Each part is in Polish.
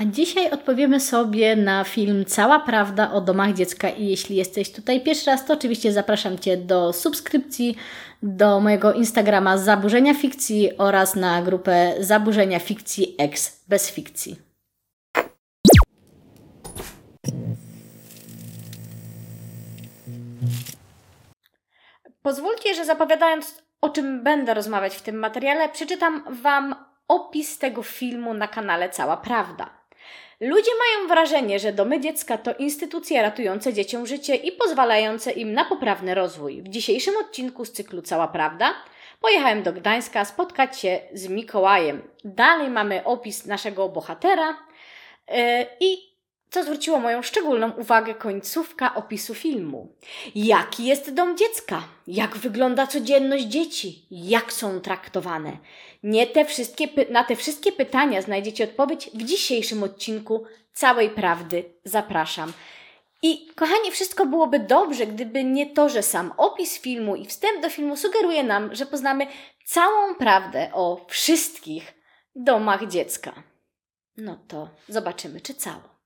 A dzisiaj odpowiemy sobie na film Cała Prawda o domach dziecka i jeśli jesteś tutaj pierwszy raz, to oczywiście zapraszam Cię do subskrypcji, do mojego Instagrama Zaburzenia Fikcji oraz na grupę Zaburzenia Fikcji X bez fikcji. Pozwólcie, że zapowiadając o czym będę rozmawiać w tym materiale, przeczytam Wam opis tego filmu na kanale Cała Prawda. Ludzie mają wrażenie, że domy dziecka to instytucje ratujące dzieciom życie i pozwalające im na poprawny rozwój. W dzisiejszym odcinku z cyklu Cała Prawda pojechałem do Gdańska spotkać się z Mikołajem. Dalej mamy opis naszego bohatera yy, i co zwróciło moją szczególną uwagę końcówka opisu filmu. Jaki jest dom dziecka? Jak wygląda codzienność dzieci? Jak są traktowane? Nie te wszystkie, na te wszystkie pytania znajdziecie odpowiedź w dzisiejszym odcinku Całej Prawdy. Zapraszam. I kochani, wszystko byłoby dobrze, gdyby nie to, że sam opis filmu i wstęp do filmu sugeruje nam, że poznamy całą prawdę o wszystkich domach dziecka. No to zobaczymy, czy całą.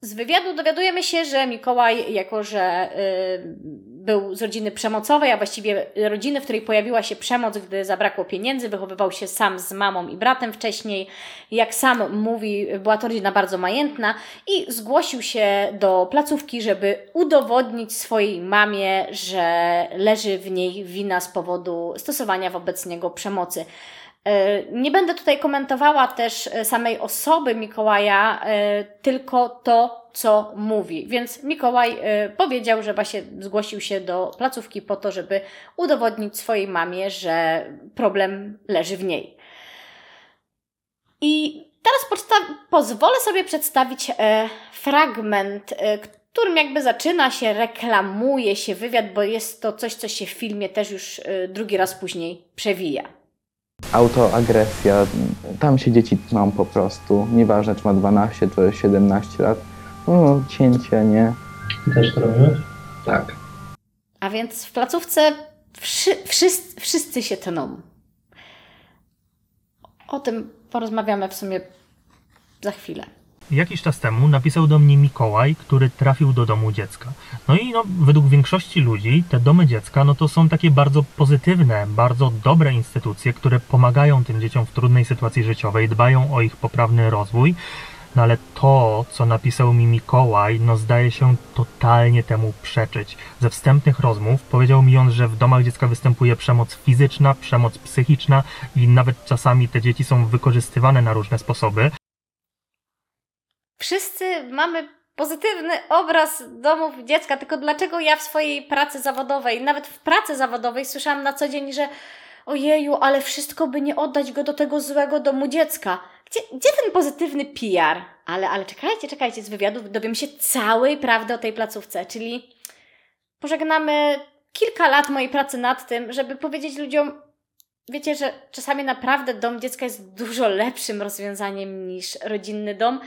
Z wywiadu dowiadujemy się, że Mikołaj, jako że y, był z rodziny przemocowej, a właściwie rodziny, w której pojawiła się przemoc, gdy zabrakło pieniędzy, wychowywał się sam z mamą i bratem wcześniej. Jak sam mówi, była to rodzina bardzo majętna i zgłosił się do placówki, żeby udowodnić swojej mamie, że leży w niej wina z powodu stosowania wobec niego przemocy. E, nie będę tutaj komentowała też e, samej osoby Mikołaja, e, tylko to, co mówi. Więc Mikołaj powiedział, że właśnie zgłosił się do placówki po to, żeby udowodnić swojej mamie, że problem leży w niej. I teraz pozwolę sobie przedstawić fragment, którym jakby zaczyna się, reklamuje się wywiad, bo jest to coś, co się w filmie też już drugi raz później przewija. Autoagresja, tam się dzieci tną po prostu, nieważne czy ma 12 czy 17 lat. No, cięcie, nie? Ty też to robiłeś? Tak. A więc w placówce wszy, wszyscy, wszyscy się tną. O tym porozmawiamy w sumie za chwilę. Jakiś czas temu napisał do mnie Mikołaj, który trafił do domu dziecka. No i no, według większości ludzi te domy dziecka no to są takie bardzo pozytywne, bardzo dobre instytucje, które pomagają tym dzieciom w trudnej sytuacji życiowej, dbają o ich poprawny rozwój. No ale to, co napisał mi Mikołaj, no zdaje się totalnie temu przeczyć. Ze wstępnych rozmów powiedział mi on, że w domach dziecka występuje przemoc fizyczna, przemoc psychiczna i nawet czasami te dzieci są wykorzystywane na różne sposoby. Wszyscy mamy pozytywny obraz domów dziecka, tylko dlaczego ja w swojej pracy zawodowej, nawet w pracy zawodowej słyszałam na co dzień, że ojeju, ale wszystko by nie oddać go do tego złego domu dziecka. Gdzie, gdzie ten pozytywny PR? Ale, ale czekajcie, czekajcie, z wywiadów dowiem się całej prawdy o tej placówce, czyli pożegnamy kilka lat mojej pracy nad tym, żeby powiedzieć ludziom, wiecie, że czasami naprawdę dom dziecka jest dużo lepszym rozwiązaniem niż rodzinny dom,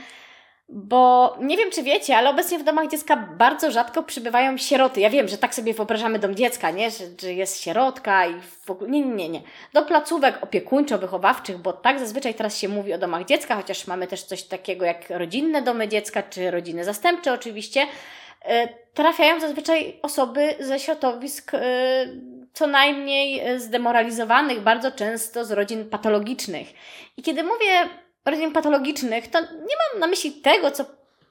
bo nie wiem, czy wiecie, ale obecnie w domach dziecka bardzo rzadko przybywają sieroty. Ja wiem, że tak sobie wyobrażamy dom dziecka, nie? Że, że jest sierotka i w ogóle. Nie, nie, nie. Do placówek opiekuńczo-wychowawczych, bo tak zazwyczaj teraz się mówi o domach dziecka, chociaż mamy też coś takiego jak rodzinne domy dziecka, czy rodziny zastępcze oczywiście. E, trafiają zazwyczaj osoby ze środowisk e, co najmniej zdemoralizowanych, bardzo często z rodzin patologicznych. I kiedy mówię rodzin patologicznych, to nie mam na myśli tego, co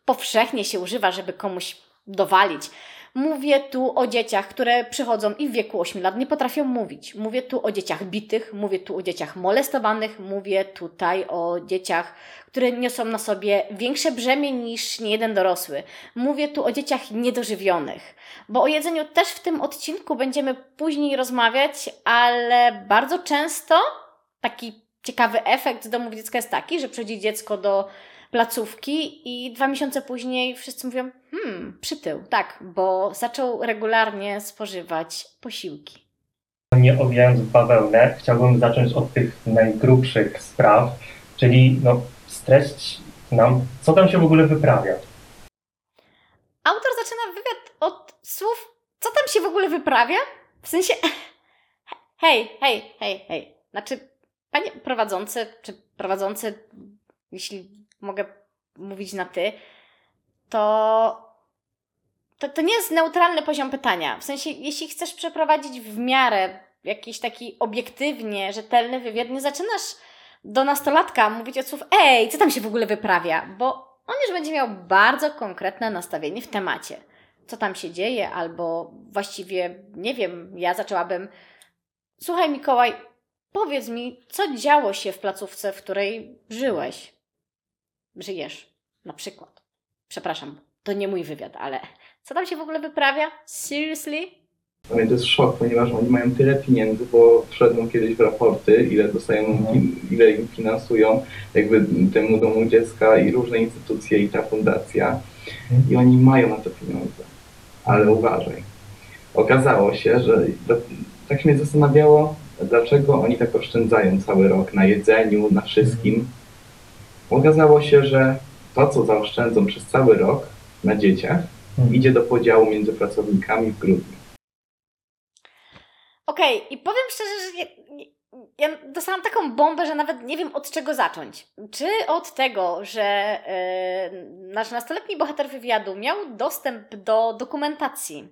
powszechnie się używa, żeby komuś dowalić. Mówię tu o dzieciach, które przychodzą i w wieku 8 lat nie potrafią mówić. Mówię tu o dzieciach bitych, mówię tu o dzieciach molestowanych, mówię tutaj o dzieciach, które niosą na sobie większe brzemię niż niejeden dorosły. Mówię tu o dzieciach niedożywionych, bo o jedzeniu też w tym odcinku będziemy później rozmawiać, ale bardzo często taki ciekawy efekt z domów dziecka jest taki, że przychodzi dziecko do placówki i dwa miesiące później wszyscy mówią, hmm, przytył, tak, bo zaczął regularnie spożywać posiłki. Nie obijając bawełnę, chciałbym zacząć od tych najgrubszych spraw, czyli no, streść nam, co tam się w ogóle wyprawia. Autor zaczyna wywiad od słów, co tam się w ogóle wyprawia? W sensie, hej, hej, hej, hej. Znaczy, Panie prowadzący, czy prowadzący, jeśli mogę mówić na ty, to to, to nie jest neutralny poziom pytania. W sensie, jeśli chcesz przeprowadzić w miarę jakiś taki obiektywnie rzetelny wywiad, nie zaczynasz do nastolatka mówić od słów, ej, co tam się w ogóle wyprawia? Bo on już będzie miał bardzo konkretne nastawienie w temacie. Co tam się dzieje, albo właściwie, nie wiem, ja zaczęłabym. Słuchaj, Mikołaj, powiedz mi, co działo się w placówce, w której żyłeś? Żyjesz, na przykład. Przepraszam, to nie mój wywiad, ale co tam się w ogóle wyprawia? Seriously? Dla mnie to jest szok, ponieważ oni mają tyle pieniędzy, bo wszedłem kiedyś w raporty, ile dostają, Mhm. ile im finansują, jakby temu domu dziecka i różne instytucje i ta fundacja. I oni mają na to pieniądze. Ale uważaj. Okazało się, że tak mnie zastanawiało, dlaczego oni tak oszczędzają cały rok na jedzeniu, na wszystkim. Okazało się, że to, co zaoszczędzą przez cały rok na dzieciach, Mhm. idzie do podziału między pracownikami w grudniu. Okej, i powiem szczerze, że ja, ja dostałam taką bombę, że nawet nie wiem od czego zacząć. Czy od tego, że e, nasz nastoletni bohater wywiadu miał dostęp do dokumentacji,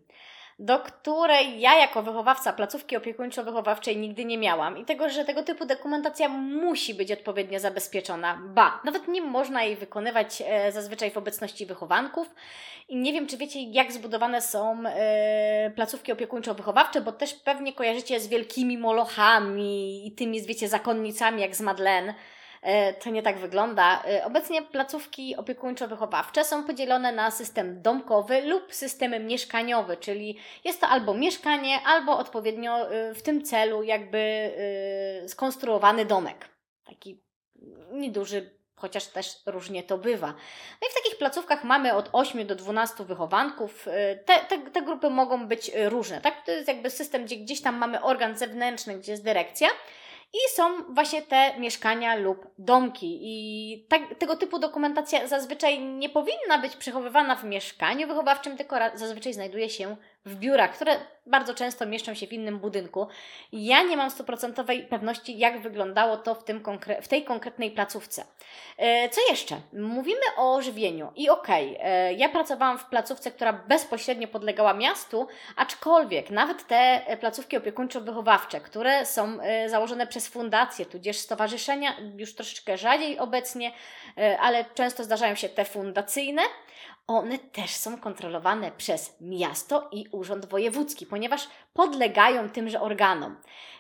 do której ja jako wychowawca placówki opiekuńczo-wychowawczej nigdy nie miałam i tego, że tego typu dokumentacja musi być odpowiednio zabezpieczona. Ba, nawet nie można jej wykonywać e, zazwyczaj w obecności wychowanków. I nie wiem, czy wiecie, jak zbudowane są e, placówki opiekuńczo-wychowawcze, bo też pewnie kojarzycie z wielkimi molochami i tymi, wiecie, zakonnicami jak z Madeleine. E, To nie tak wygląda. E, Obecnie placówki opiekuńczo-wychowawcze są podzielone na system domkowy lub system mieszkaniowy, czyli jest to albo mieszkanie, albo odpowiednio e, w tym celu jakby skonstruowany domek. Taki nieduży, chociaż też różnie to bywa. No i w takich placówkach mamy od 8 do 12 wychowanków. Te, te, te grupy mogą być różne, tak? To jest jakby system, gdzie gdzieś tam mamy organ zewnętrzny, gdzie jest dyrekcja. I są właśnie te mieszkania lub domki. I tak, tego typu dokumentacja zazwyczaj nie powinna być przechowywana w mieszkaniu wychowawczym, tylko zazwyczaj znajduje się w biurach, które bardzo często mieszczą się w innym budynku. Ja nie mam stuprocentowej pewności, jak wyglądało to w, tym konkre- w tej konkretnej placówce. E, Co jeszcze? Mówimy o żywieniu. I okej, e, ja pracowałam w placówce, która bezpośrednio podlegała miastu, aczkolwiek nawet te e, placówki opiekuńczo-wychowawcze, które są założone przez fundacje, tudzież stowarzyszenia, już troszeczkę rzadziej obecnie, ale często zdarzają się te fundacyjne, one też są kontrolowane przez miasto i urząd wojewódzki, ponieważ podlegają tymże organom.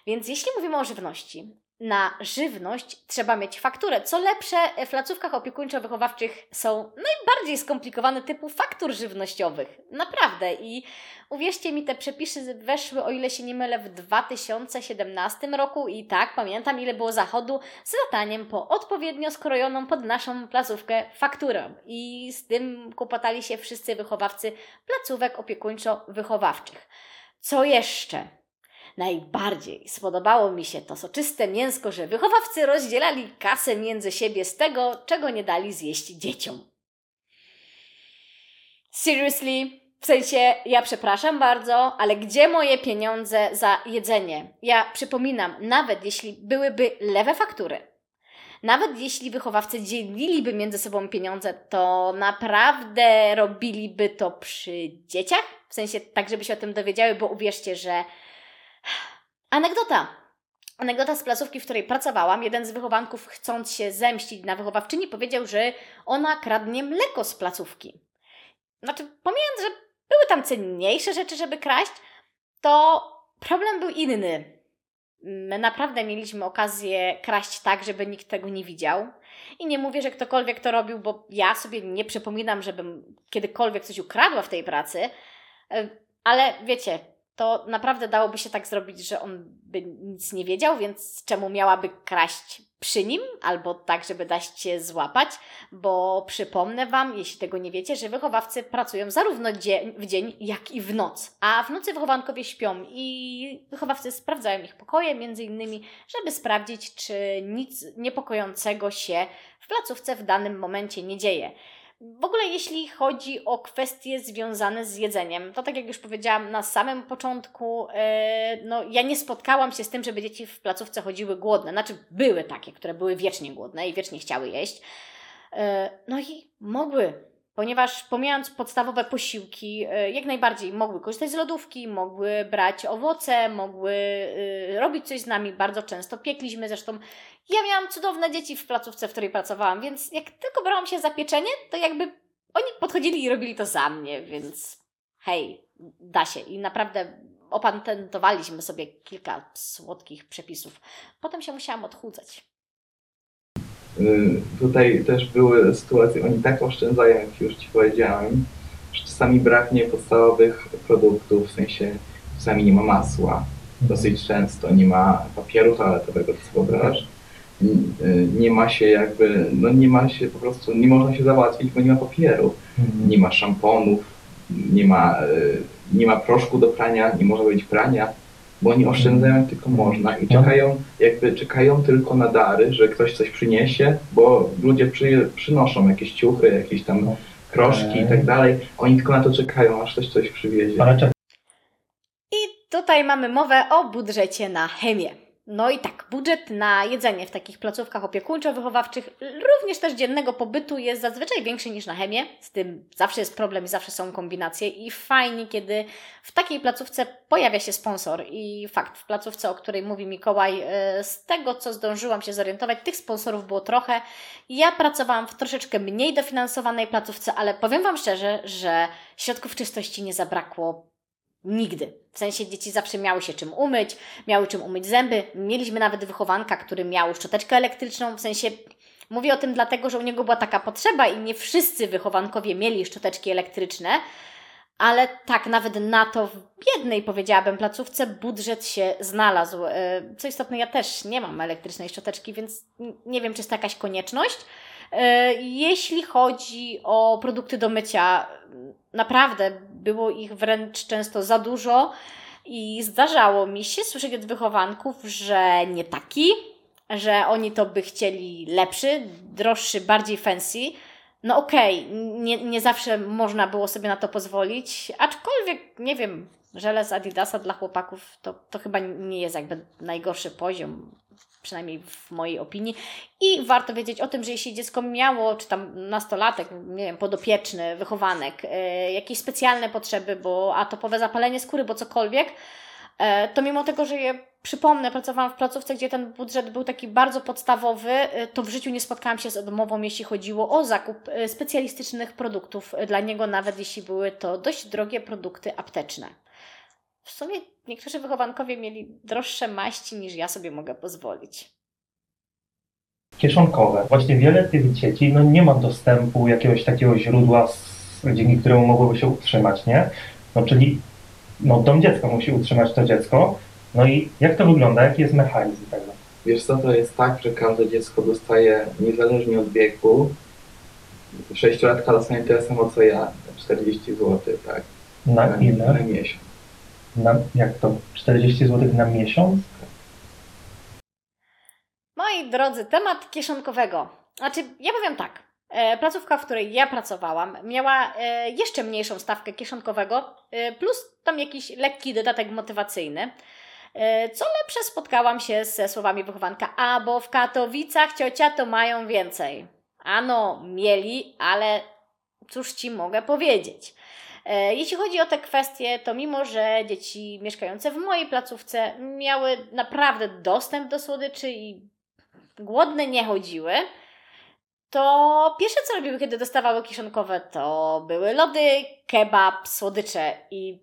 Więc jeśli mówimy o żywności, na żywność trzeba mieć fakturę. Co lepsze, w placówkach opiekuńczo-wychowawczych są najbardziej skomplikowane typu faktur żywnościowych. Naprawdę. I uwierzcie mi, te przepisy weszły, o ile się nie mylę, w 2017 roku. I tak, pamiętam, ile było zachodu z lataniem po odpowiednio skrojoną pod naszą placówkę fakturę. I z tym kłopotali się wszyscy wychowawcy placówek opiekuńczo-wychowawczych. Co jeszcze? Najbardziej spodobało mi się to soczyste mięsko, że wychowawcy rozdzielali kasę między siebie z tego, czego nie dali zjeść dzieciom. Seriously? W sensie, ja przepraszam bardzo, ale gdzie moje pieniądze za jedzenie? Ja przypominam, nawet jeśli byłyby lewe faktury, nawet jeśli wychowawcy dzieliliby między sobą pieniądze, to naprawdę robiliby to przy dzieciach? W sensie tak, żeby się o tym dowiedziały, bo uwierzcie, że Anegdota. Anegdota z placówki, w której pracowałam. Jeden z wychowanków, chcąc się zemścić na wychowawczyni, powiedział, że ona kradnie mleko z placówki. Znaczy, pomijając, że były tam cenniejsze rzeczy, żeby kraść, to problem był inny. My naprawdę mieliśmy okazję kraść tak, żeby nikt tego nie widział. I nie mówię, że ktokolwiek to robił, bo ja sobie nie przypominam, żebym kiedykolwiek coś ukradła w tej pracy. E, Ale wiecie, to naprawdę dałoby się tak zrobić, że on by nic nie wiedział, więc czemu miałaby kraść przy nim, albo tak, żeby dać się złapać, bo przypomnę Wam, jeśli tego nie wiecie, że wychowawcy pracują zarówno dzie- w dzień, jak i w noc, a w nocy wychowankowie śpią i wychowawcy sprawdzają ich pokoje, między innymi, żeby sprawdzić, czy nic niepokojącego się w placówce w danym momencie nie dzieje. W ogóle jeśli chodzi o kwestie związane z jedzeniem, to tak jak już powiedziałam na samym początku, e, no ja nie spotkałam się z tym, żeby dzieci w placówce chodziły głodne. Znaczy były takie, które były wiecznie głodne i wiecznie chciały jeść. E, No i mogły, ponieważ pomijając podstawowe posiłki, e, jak najbardziej mogły korzystać z lodówki, mogły brać owoce, mogły e, robić coś z nami. Bardzo często piekliśmy, zresztą ja miałam cudowne dzieci w placówce, w której pracowałam, więc jak tylko brałam się za pieczenie, to jakby oni podchodzili i robili to za mnie, więc hej, da się. I naprawdę opatentowaliśmy sobie kilka słodkich przepisów. Potem się musiałam odchudzać. Y, Tutaj też były sytuacje, oni tak oszczędzają, jak już Ci powiedziałem, że czasami braknie podstawowych produktów, w sensie czasami nie ma masła, dosyć często nie ma papieru toaletowego, sobie wyobrażasz? Y, Nie ma się jakby, no nie ma się po prostu, nie można się załatwić, bo nie ma papieru, Mhm. nie ma szamponów, nie ma, y, nie ma proszku do prania, nie może być prania, bo oni oszczędzają jak tylko można i No. czekają, jakby czekają tylko na dary, że ktoś coś przyniesie, bo ludzie przy, przynoszą jakieś ciuchy, jakieś tam No. kroszki i tak dalej. Oni tylko na to czekają, aż ktoś coś przywiezie. I tutaj mamy mowę o budżecie na chemię. No i tak, budżet na jedzenie w takich placówkach opiekuńczo-wychowawczych, również też dziennego pobytu jest zazwyczaj większy niż na chemię. Z tym zawsze jest problem i zawsze są kombinacje. I fajnie, kiedy w takiej placówce pojawia się sponsor. I fakt, w placówce, o której mówi Mikołaj, e, z tego co zdążyłam się zorientować, tych sponsorów było trochę. Ja pracowałam w troszeczkę mniej dofinansowanej placówce, ale powiem Wam szczerze, że środków czystości nie zabrakło Nigdy. W sensie dzieci zawsze miały się czym umyć, miały czym umyć zęby. Mieliśmy nawet wychowanka, który miał szczoteczkę elektryczną. W sensie mówię o tym dlatego, że u niego była taka potrzeba i nie wszyscy wychowankowie mieli szczoteczki elektryczne. Ale tak, nawet na to w biednej, powiedziałabym, placówce budżet się znalazł. E, Co istotne, ja też nie mam elektrycznej szczoteczki, więc nie wiem, czy jest to jakaś konieczność. E, Jeśli chodzi o produkty do mycia, naprawdę było ich wręcz często za dużo i zdarzało mi się słyszeć od wychowanków, że nie taki, że oni to by chcieli lepszy, droższy, bardziej fancy. No okej, nie, nie zawsze można było sobie na to pozwolić, aczkolwiek, nie wiem, żele z Adidasa dla chłopaków to, to chyba nie jest jakby najgorszy poziom, przynajmniej w mojej opinii. I warto wiedzieć o tym, że jeśli dziecko miało, czy tam nastolatek, nie wiem, podopieczny, wychowanek, e, jakieś specjalne potrzeby, bo atopowe zapalenie skóry, bo cokolwiek, e, to mimo tego, że je przypomnę, pracowałam w placówce, gdzie ten budżet był taki bardzo podstawowy, e, to w życiu nie spotkałam się z odmową, jeśli chodziło o zakup specjalistycznych produktów dla niego, nawet jeśli były to dość drogie produkty apteczne. W sumie niektórzy wychowankowie mieli droższe maści niż ja sobie mogę pozwolić. kieszonkowe. Właśnie wiele tych dzieci no, nie ma dostępu jakiegoś takiego źródła, z, dzięki któremu mogłoby się utrzymać, nie? No czyli no, dom dziecka musi utrzymać to dziecko. No i jak to wygląda? Jaki jest mechanizm tego? Wiesz co, to jest tak, że każde dziecko dostaje, niezależnie od wieku, sześciolatka dostanie tyle samo co ja, 40 zł, tak? Na Na ile? miesiąc. Na, jak to? 40 zł na miesiąc? Moi drodzy, temat kieszonkowego. Znaczy, ja powiem tak. E, Placówka, w której ja pracowałam, miała e, jeszcze mniejszą stawkę kieszonkowego, e, plus tam jakiś lekki dodatek motywacyjny. Co lepsze, spotkałam się ze słowami wychowanka, a bo w Katowicach ciocia to mają więcej. Ano, mieli, ale cóż ci mogę powiedzieć. E, Jeśli chodzi o te kwestie, to mimo, że dzieci mieszkające w mojej placówce miały naprawdę dostęp do słodyczy i głodne nie chodziły, to pierwsze co robiły, kiedy dostawały kieszonkowe, to były lody, kebab, słodycze i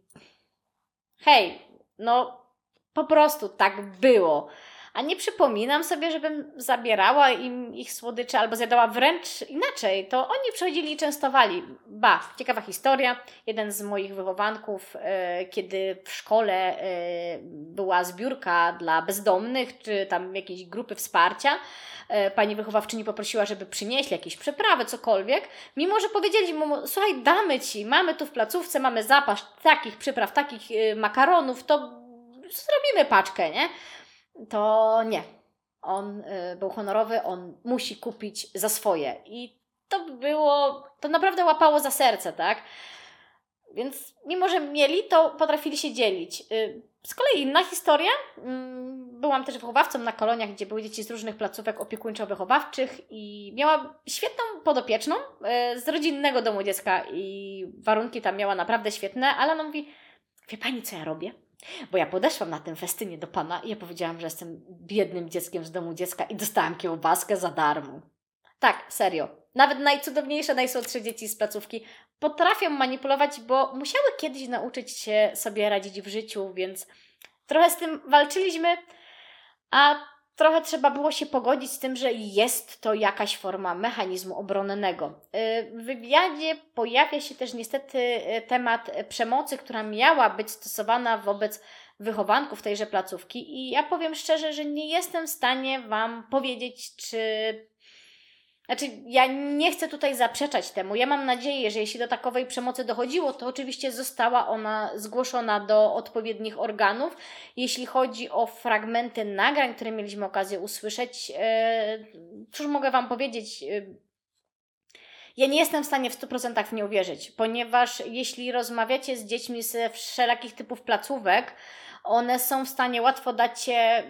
hej, no po prostu tak było. A nie przypominam sobie, żebym zabierała im ich słodycze albo zjadała wręcz inaczej. To oni przychodzili i częstowali. Ba, ciekawa historia. Jeden z moich wychowanków, e, kiedy w szkole e, była zbiórka dla bezdomnych, czy tam jakiejś grupy wsparcia, e, pani wychowawczyni poprosiła, żeby przynieśli jakieś przeprawy, cokolwiek. Mimo, że powiedzieli mu, słuchaj, damy ci, mamy tu w placówce, mamy zapas takich przypraw, takich makaronów, to zrobimy paczkę, nie? To nie. On y, był honorowy, on musi kupić za swoje. I to było, to naprawdę łapało za serce, tak? Więc mimo, że mieli, to potrafili się dzielić. Y, z kolei inna historia. Mm, byłam też wychowawcą na koloniach, gdzie były dzieci z różnych placówek opiekuńczo-wychowawczych i miała świetną podopieczną y, z rodzinnego domu dziecka i warunki tam miała naprawdę świetne, ale ona mówi, wie Pani, co ja robię? Bo ja podeszłam na tym festynie do Pana i ja powiedziałam, że jestem biednym dzieckiem z domu dziecka i dostałam kiełbaskę za darmo. Tak, serio. Nawet najcudowniejsze, najsłodsze dzieci z placówki potrafią manipulować, bo musiały kiedyś nauczyć się sobie radzić w życiu, więc trochę z tym walczyliśmy, a trochę trzeba było się pogodzić z tym, że jest to jakaś forma mechanizmu obronnego. W wywiadzie pojawia się też niestety temat przemocy, która miała być stosowana wobec wychowanków tejże placówki i ja powiem szczerze, że nie jestem w stanie Wam powiedzieć, czy znaczy, ja nie chcę tutaj zaprzeczać temu. Ja mam nadzieję, że jeśli do takowej przemocy dochodziło, to oczywiście została ona zgłoszona do odpowiednich organów. Jeśli chodzi o fragmenty nagrań, które mieliśmy okazję usłyszeć, e, cóż mogę Wam powiedzieć? E, ja nie jestem w stanie w 100% w nie uwierzyć, ponieważ jeśli rozmawiacie z dziećmi z wszelakich typów placówek, one są w stanie łatwo dać się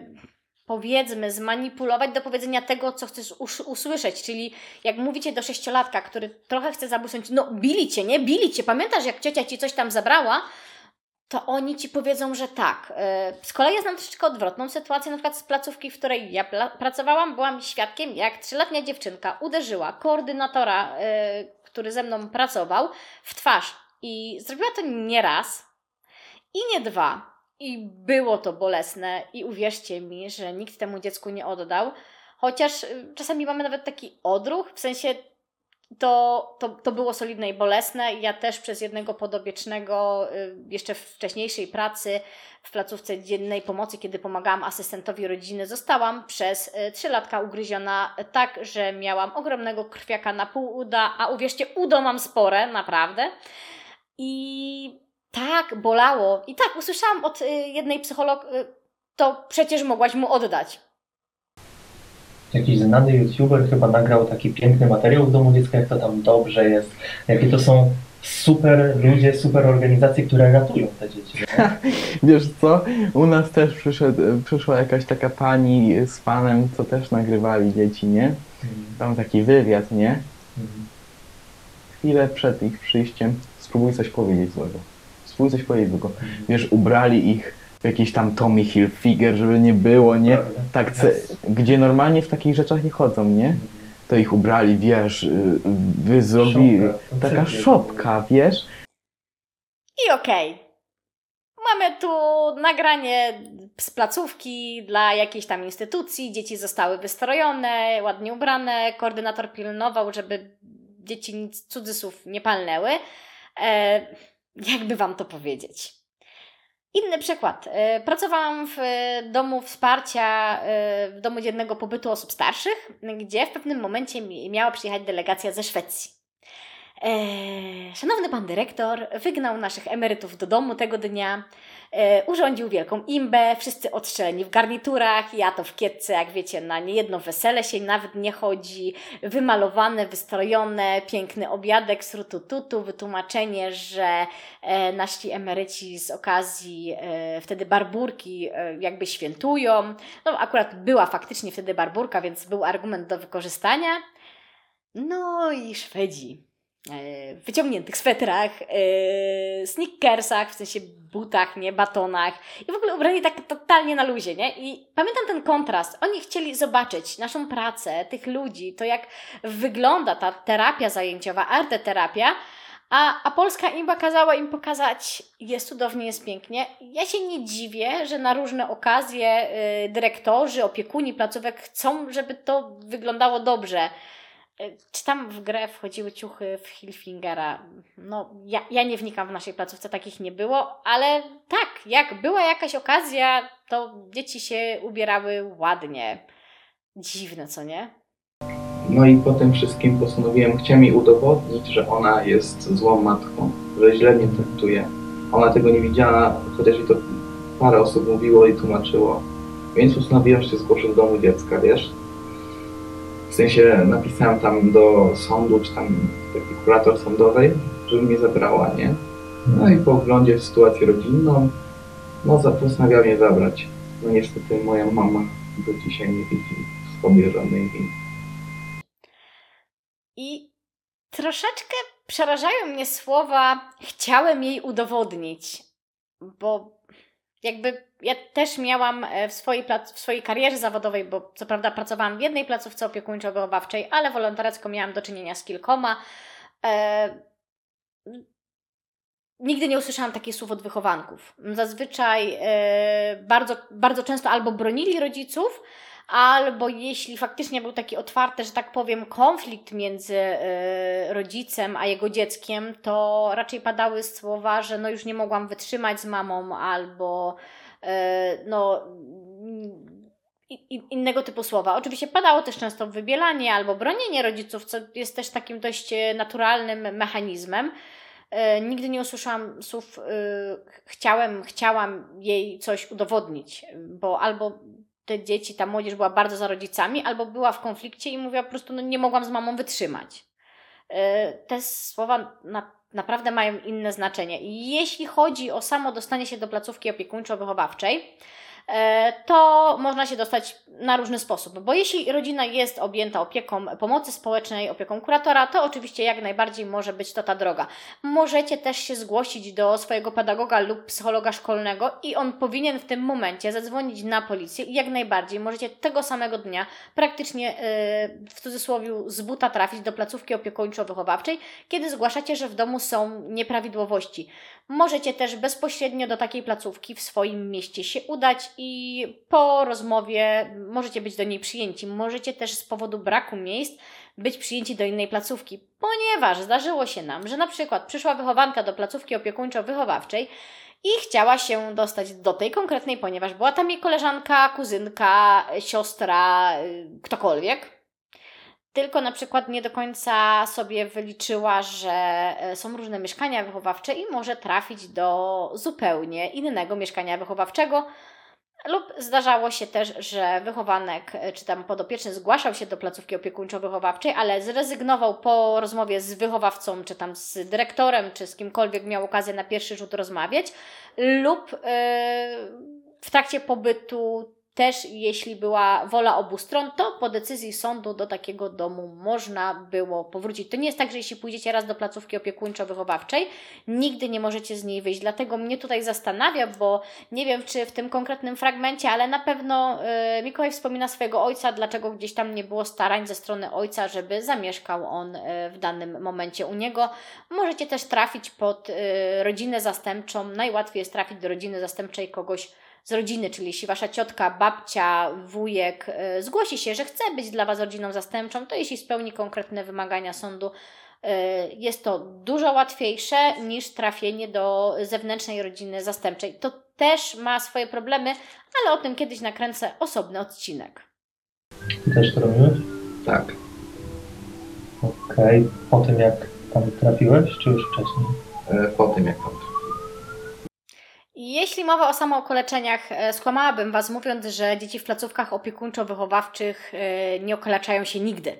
powiedzmy, zmanipulować do powiedzenia tego, co chcesz usłyszeć. Czyli jak mówicie do sześciolatka, który trochę chce zabłysnąć, no bili cię, nie? Bili cię. Pamiętasz, jak ciocia ci coś tam zabrała? To oni ci powiedzą, że tak. E, z kolei znam troszeczkę odwrotną sytuację, na przykład z placówki, w której ja pracowałam, byłam świadkiem, jak trzyletnia dziewczynka uderzyła koordynatora, e, który ze mną pracował, w twarz. I zrobiła to nie raz i nie dwa, i było to bolesne i uwierzcie mi, że nikt temu dziecku nie oddał. Chociaż y, czasami mamy nawet taki odruch, w sensie to, to, to było solidne i bolesne. Ja też przez jednego podobiecznego, y, jeszcze w wcześniejszej pracy w placówce dziennej pomocy, kiedy pomagałam asystentowi rodziny, zostałam przez y, trzy latka ugryziona tak, że miałam ogromnego krwiaka na pół uda, a uwierzcie, udo mam spore, naprawdę. I tak, bolało. I tak, usłyszałam od y, jednej psycholog, y, to przecież mogłaś mu oddać. Jakiś znany youtuber chyba nagrał taki piękny materiał w domu dziecka, jak to tam dobrze jest, jakie to są super ludzie, super organizacje, które ratują te dzieci. Wiesz co, u nas też przyszedł, przyszła jakaś taka pani z panem, co też nagrywali dzieci, nie? Mhm. Tam taki wywiad, nie? Mhm. Chwilę przed ich przyjściem spróbuj coś powiedzieć złego spróbuj coś powiedzieć, tylko wiesz, ubrali ich w jakiś tam Tommy Hilfiger, żeby nie było, nie? Tak, gdzie normalnie w takich rzeczach nie chodzą, nie? To ich ubrali, wiesz, y, wy zrobili, taka szopka, wiesz? I okej. Okay. Mamy tu nagranie z placówki dla jakiejś tam instytucji. Dzieci zostały wystrojone, ładnie ubrane. Koordynator pilnował, żeby dzieci nic cudzysłów nie palnęły. E, jakby Wam to powiedzieć. Inny przykład. E, pracowałam w domu wsparcia, e, w domu dziennego pobytu osób starszych, gdzie w pewnym momencie miała przyjechać delegacja ze Szwecji. E, szanowny pan dyrektor wygnał naszych emerytów do domu tego dnia, urządził wielką imbę, wszyscy odstrzeleni w garniturach, ja to w kietce, jak wiecie, na niejedno wesele się nawet nie chodzi, wymalowane, wystrojone, piękny obiadek z rutututu, wytłumaczenie, że e, nasi emeryci z okazji e, wtedy barburki e, jakby świętują. No akurat była faktycznie wtedy barburka, więc był argument do wykorzystania. No i Szwedzi E, wyciągniętych swetrach, yy, sneakersach, w sensie butach, nie, batonach i w ogóle ubrani tak totalnie na luzie, nie? I pamiętam ten kontrast. Oni chcieli zobaczyć naszą pracę, tych ludzi, to jak wygląda ta terapia zajęciowa, arteterapia, a, a polska imba kazała im pokazać, jest cudownie, jest pięknie. Ja się nie dziwię, że na różne okazje yy, dyrektorzy, opiekuni placówek chcą, żeby to wyglądało dobrze. E, czy tam w grę wchodziły ciuchy w Hilfingera? No, ja, ja nie wnikam w naszej placówce, takich nie było, ale tak, jak była jakaś okazja, to dzieci się ubierały ładnie. Dziwne, co nie? No i po tym wszystkim postanowiłem, chciałem jej udowodnić, że ona jest złą matką, że źle mnie traktuje. Ona tego nie widziała, chociaż i to parę osób mówiło i tłumaczyło. Więc postanowiłem się zgłosić do domu dziecka, wiesz? W sensie napisałem tam do sądu, czy tam taki kurator sądowej, żeby mnie zabrała, nie? No i po wglądzie w sytuację rodzinną, no postanawiała mnie zabrać. No niestety moja mama do dzisiaj nie widzi w sobie żadnej winy. I troszeczkę przerażają mnie słowa chciałem jej udowodnić, bo jakby ja też miałam e, w swojej, w swojej karierze zawodowej, bo co prawda pracowałam w jednej placówce opiekuńczo-wychowawczej, ale wolontariacko miałam do czynienia z kilkoma. E, nigdy nie usłyszałam takich słów od wychowanków. Zazwyczaj e, bardzo, bardzo często albo bronili rodziców, albo jeśli faktycznie był taki otwarty, że tak powiem, konflikt między e, rodzicem a jego dzieckiem, to raczej padały słowa, że no już nie mogłam wytrzymać z mamą, albo e, no innego typu słowa. Oczywiście padało też często wybielanie albo bronienie rodziców, co jest też takim dość e, naturalnym mechanizmem. Nigdy nie usłyszałam słów chciałem, chciałam jej coś udowodnić, bo albo te dzieci, ta młodzież była bardzo za rodzicami, albo była w konflikcie i mówiła po prostu, no nie mogłam z mamą wytrzymać. E, Te słowa na, naprawdę mają inne znaczenie. Jeśli chodzi o samo dostanie się do placówki opiekuńczo-wychowawczej, to można się dostać na różny sposób, bo jeśli rodzina jest objęta opieką pomocy społecznej, opieką kuratora, to oczywiście jak najbardziej może być to ta droga. Możecie też się zgłosić do swojego pedagoga lub psychologa szkolnego i on powinien w tym momencie zadzwonić na policję i jak najbardziej możecie tego samego dnia praktycznie yy, w cudzysłowie z buta trafić do placówki opiekuńczo-wychowawczej, kiedy zgłaszacie, że w domu są nieprawidłowości. Możecie też bezpośrednio do takiej placówki w swoim mieście się udać i po rozmowie możecie być do niej przyjęci. Możecie też z powodu braku miejsc być przyjęci do innej placówki, ponieważ zdarzyło się nam, że na przykład przyszła wychowanka do placówki opiekuńczo-wychowawczej i chciała się dostać do tej konkretnej, ponieważ była tam jej koleżanka, kuzynka, siostra, y, ktokolwiek. Tylko na przykład nie do końca sobie wyliczyła, że e, są różne mieszkania wychowawcze i może trafić do zupełnie innego mieszkania wychowawczego. Lub zdarzało się też, że wychowanek e, czy tam podopieczny zgłaszał się do placówki opiekuńczo-wychowawczej, ale zrezygnował po rozmowie z wychowawcą, czy tam z dyrektorem, czy z kimkolwiek miał okazję na pierwszy rzut rozmawiać, lub yy, w trakcie pobytu też jeśli była wola obu stron, to po decyzji sądu do takiego domu można było powrócić. To nie jest tak, że jeśli pójdziecie raz do placówki opiekuńczo-wychowawczej, nigdy nie możecie z niej wyjść. Dlatego mnie tutaj zastanawia, bo nie wiem, czy w tym konkretnym fragmencie, ale na pewno y, Mikołaj wspomina swojego ojca, dlaczego gdzieś tam nie było starań ze strony ojca, żeby zamieszkał on y, w danym momencie u niego. Możecie też trafić pod y, rodzinę zastępczą. Najłatwiej jest trafić do rodziny zastępczej kogoś z rodziny, czyli jeśli wasza ciotka, babcia, wujek y, zgłosi się, że chce być dla was rodziną zastępczą, to jeśli spełni konkretne wymagania sądu, y, jest to dużo łatwiejsze niż trafienie do zewnętrznej rodziny zastępczej. To też ma swoje problemy, ale o tym kiedyś nakręcę osobny odcinek. Ty też to robiłeś? Tak. Okej. Po tym jak tam trafiłeś, czy już wcześniej? E, Po tym jak tam Jeśli mowa o samookaleczeniach, e, skłamałabym Was mówiąc, że dzieci w placówkach opiekuńczo-wychowawczych e, nie okaleczają się nigdy.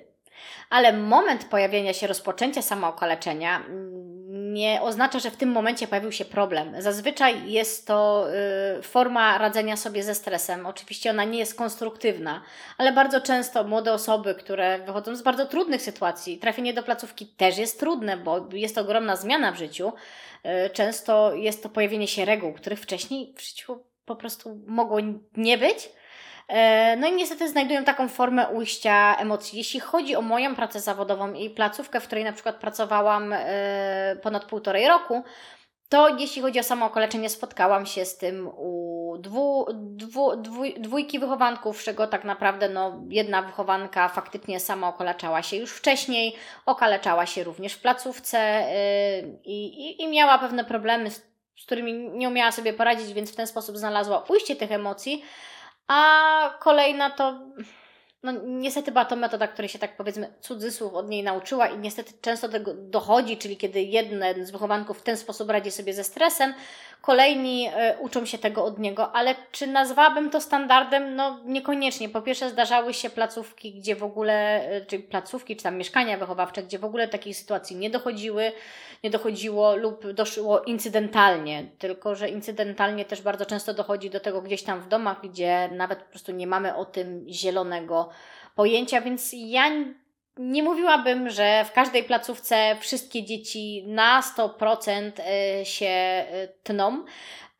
Ale moment pojawienia się, rozpoczęcia samookaleczenia mm, nie oznacza, że w tym momencie pojawił się problem. Zazwyczaj jest to y, forma radzenia sobie ze stresem. Oczywiście ona nie jest konstruktywna, ale bardzo często młode osoby, które wychodzą z bardzo trudnych sytuacji, trafienie do placówki też jest trudne, bo jest to ogromna zmiana w życiu. Y, Często jest to pojawienie się reguł, których wcześniej w życiu po prostu mogło nie być. E, No i niestety znajdują taką formę ujścia emocji. Jeśli chodzi o moją pracę zawodową i placówkę, w której na przykład pracowałam e, ponad półtorej roku, to jeśli chodzi o samookaleczenie, spotkałam się z tym u dwu, dwu, dwój, dwójki wychowanków, z czego tak naprawdę no, jedna wychowanka faktycznie sama okaleczała się już wcześniej, okaleczała się również w placówce i, i, i miała pewne problemy, z, z którymi nie umiała sobie poradzić, więc w ten sposób znalazła ujście tych emocji. A kolejna to no niestety była to metoda, której się tak powiedzmy cudzysłów od niej nauczyła i niestety często tego dochodzi, czyli kiedy jeden z wychowanków w ten sposób radzi sobie ze stresem, kolejni y, uczą się tego od niego, ale czy nazwałabym to standardem? No niekoniecznie. Po pierwsze zdarzały się placówki, gdzie w ogóle, y, czy placówki, czy tam mieszkania wychowawcze, gdzie w ogóle takiej sytuacji nie dochodziły, nie dochodziło lub doszło incydentalnie, tylko że incydentalnie też bardzo często dochodzi do tego gdzieś tam w domach, gdzie nawet po prostu nie mamy o tym zielonego pojęcia, więc ja nie mówiłabym, że w każdej placówce wszystkie dzieci na 100% y, się y, tną.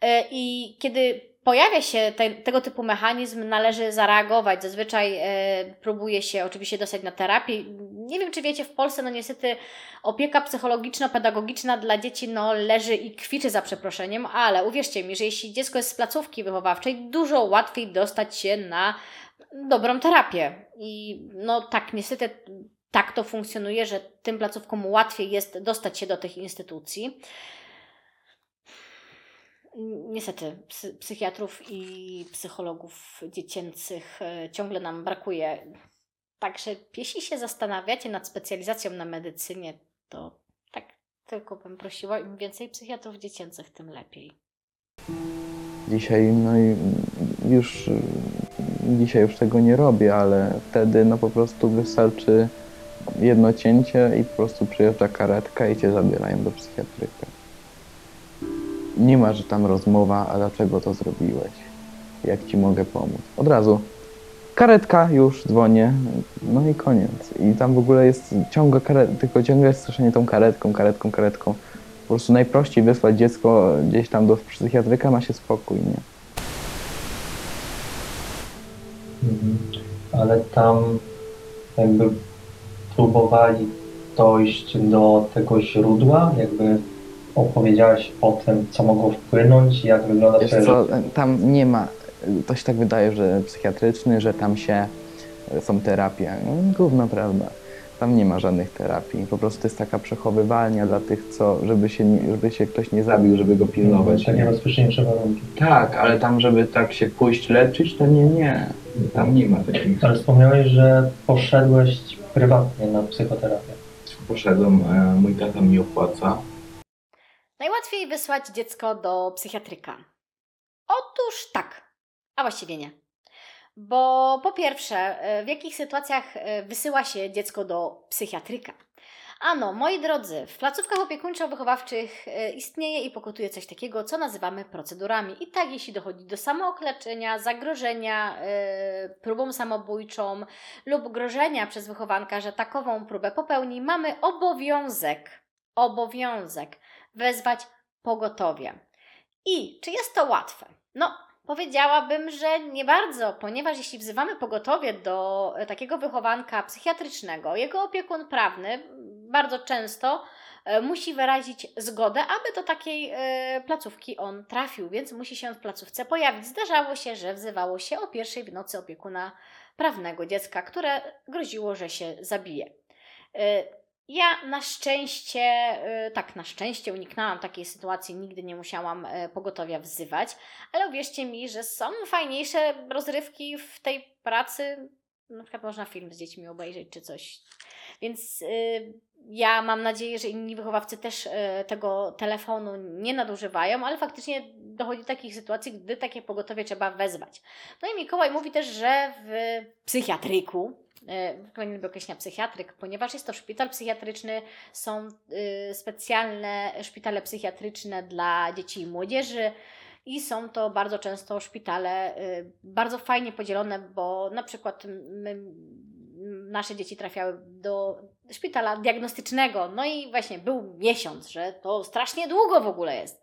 Y, I kiedy pojawia się te, tego typu mechanizm, należy zareagować. Zazwyczaj e, próbuje się oczywiście dostać na terapię. Nie wiem, czy wiecie, w Polsce no niestety opieka psychologiczno-pedagogiczna dla dzieci no, leży i kwiczy za przeproszeniem, ale uwierzcie mi, że jeśli dziecko jest z placówki wychowawczej, dużo łatwiej dostać się na dobrą terapię. I no tak, niestety tak to funkcjonuje, że tym placówkom łatwiej jest dostać się do tych instytucji. Niestety, psy, psychiatrów i psychologów dziecięcych e, ciągle nam brakuje. Także jeśli się zastanawiacie nad specjalizacją na medycynie, to tak tylko bym prosiła, im więcej psychiatrów dziecięcych, tym lepiej. Dzisiaj, no i już dzisiaj już tego nie robię, ale wtedy no po prostu wystarczy jedno cięcie i po prostu przyjeżdża karetka i cię zabierają do psychiatryka. Nie ma, że tam rozmowa, a dlaczego to zrobiłeś? Jak ci mogę pomóc? Od razu. Karetka, już dzwonię, no i koniec. I tam w ogóle jest ciągle tylko ciągle jest straszenie tą karetką, karetką, karetką. Po prostu najprościej wysłać dziecko gdzieś tam do psychiatryka, ma się spokój, nie? Mhm. Ale tam jakby próbowali dojść do tego źródła, jakby opowiedziałaś o tym, co mogło wpłynąć, jak wygląda Wiesz twoje co, tam nie ma, to się tak wydaje, że psychiatryczny, że tam się są terapie. No, gówno prawda. Tam nie ma żadnych terapii. Po prostu jest taka przechowywalnia dla tych, co, żeby się, nie- żeby się ktoś nie zabił, żeby go pilnować. Takie bezpieczniejsze warunki. Tak, ale tam, żeby tak się pójść leczyć, to nie, nie. Tam nie ma takich. Ale wspomniałeś, że poszedłeś prywatnie na psychoterapię. Poszedłem, e, mój tata mi opłaca. Najłatwiej wysłać dziecko do psychiatryka. Otóż tak, a właściwie nie. Bo po pierwsze, e, w jakich sytuacjach e, wysyła się dziecko do psychiatryka? Ano, moi drodzy, w placówkach opiekuńczo-wychowawczych e, istnieje i pokutuje coś takiego, co nazywamy procedurami. I tak, jeśli dochodzi do samookleczenia, zagrożenia e, próbą samobójczą lub grożenia przez wychowanka, że takową próbę popełni, mamy obowiązek, obowiązek wezwać pogotowie. I czy jest to łatwe? No, powiedziałabym, że nie bardzo, ponieważ jeśli wzywamy pogotowie do e, takiego wychowanka psychiatrycznego, jego opiekun prawny bardzo często e, musi wyrazić zgodę, aby do takiej e, placówki on trafił, więc musi się w placówce pojawić. Zdarzało się, że wzywało się o pierwszej w nocy opiekuna prawnego dziecka, które groziło, że się zabije. E, ja na szczęście, tak, na szczęście uniknęłam takiej sytuacji, nigdy nie musiałam pogotowia wzywać, ale uwierzcie mi, że są fajniejsze rozrywki w tej pracy. Na przykład można film z dziećmi obejrzeć czy coś. Więc y, ja mam nadzieję, że inni wychowawcy też y, tego telefonu nie nadużywają, ale faktycznie dochodzi do takich sytuacji, gdy takie pogotowie trzeba wezwać. No i Mikołaj mówi też, że w psychiatryku, ogóle nie lubię określenia psychiatryk, ponieważ jest to szpital psychiatryczny, są y, specjalne szpitale psychiatryczne dla dzieci i młodzieży i są to bardzo często szpitale y, bardzo fajnie podzielone, bo na przykład my, nasze dzieci trafiały do szpitala diagnostycznego, no i właśnie był miesiąc, że to strasznie długo w ogóle jest.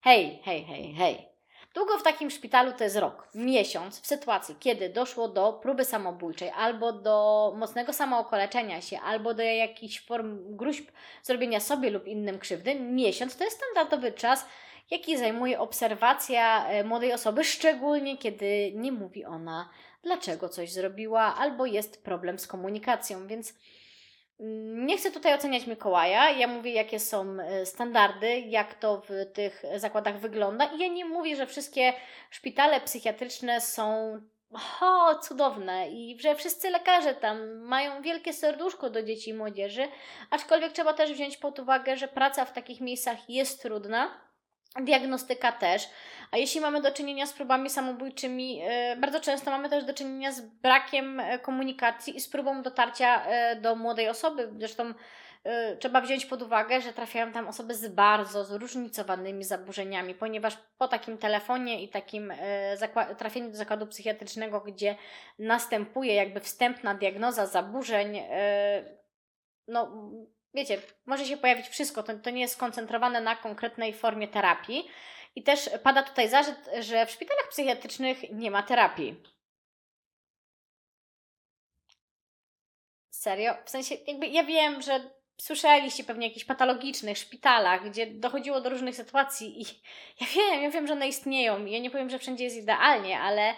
Hej, hej, hej, hej. Długo w takim szpitalu to jest rok, miesiąc, w sytuacji, kiedy doszło do próby samobójczej, albo do mocnego samookoleczenia się, albo do jakichś form gruźb zrobienia sobie lub innym krzywdy. Miesiąc to jest standardowy czas, jaki zajmuje obserwacja e, młodej osoby, szczególnie kiedy nie mówi ona, dlaczego coś zrobiła, albo jest problem z komunikacją, więc. Nie chcę tutaj oceniać Mikołaja, ja mówię, jakie są e, standardy, jak to w tych zakładach wygląda. I ja nie mówię, że wszystkie szpitale psychiatryczne są o, cudowne i że wszyscy lekarze tam mają wielkie serduszko do dzieci i młodzieży, aczkolwiek trzeba też wziąć pod uwagę, że praca w takich miejscach jest trudna, diagnostyka też, a jeśli mamy do czynienia z próbami samobójczymi, e, bardzo często mamy też do czynienia z brakiem e, komunikacji i z próbą dotarcia e, do młodej osoby. Zresztą trzeba wziąć pod uwagę, że trafiają tam osoby z bardzo zróżnicowanymi zaburzeniami, ponieważ po takim telefonie i takim trafieniu do zakładu psychiatrycznego, gdzie następuje jakby wstępna diagnoza zaburzeń, no wiecie, może się pojawić wszystko, to, to nie jest skoncentrowane na konkretnej formie terapii. I też pada tutaj zarzut, że w szpitalach psychiatrycznych nie ma terapii. Serio? W sensie, jakby ja wiem, że słyszeliście pewnie o jakichś patologicznych szpitalach, gdzie dochodziło do różnych sytuacji i ja wiem, ja wiem, że one istnieją ja nie powiem, że wszędzie jest idealnie, ale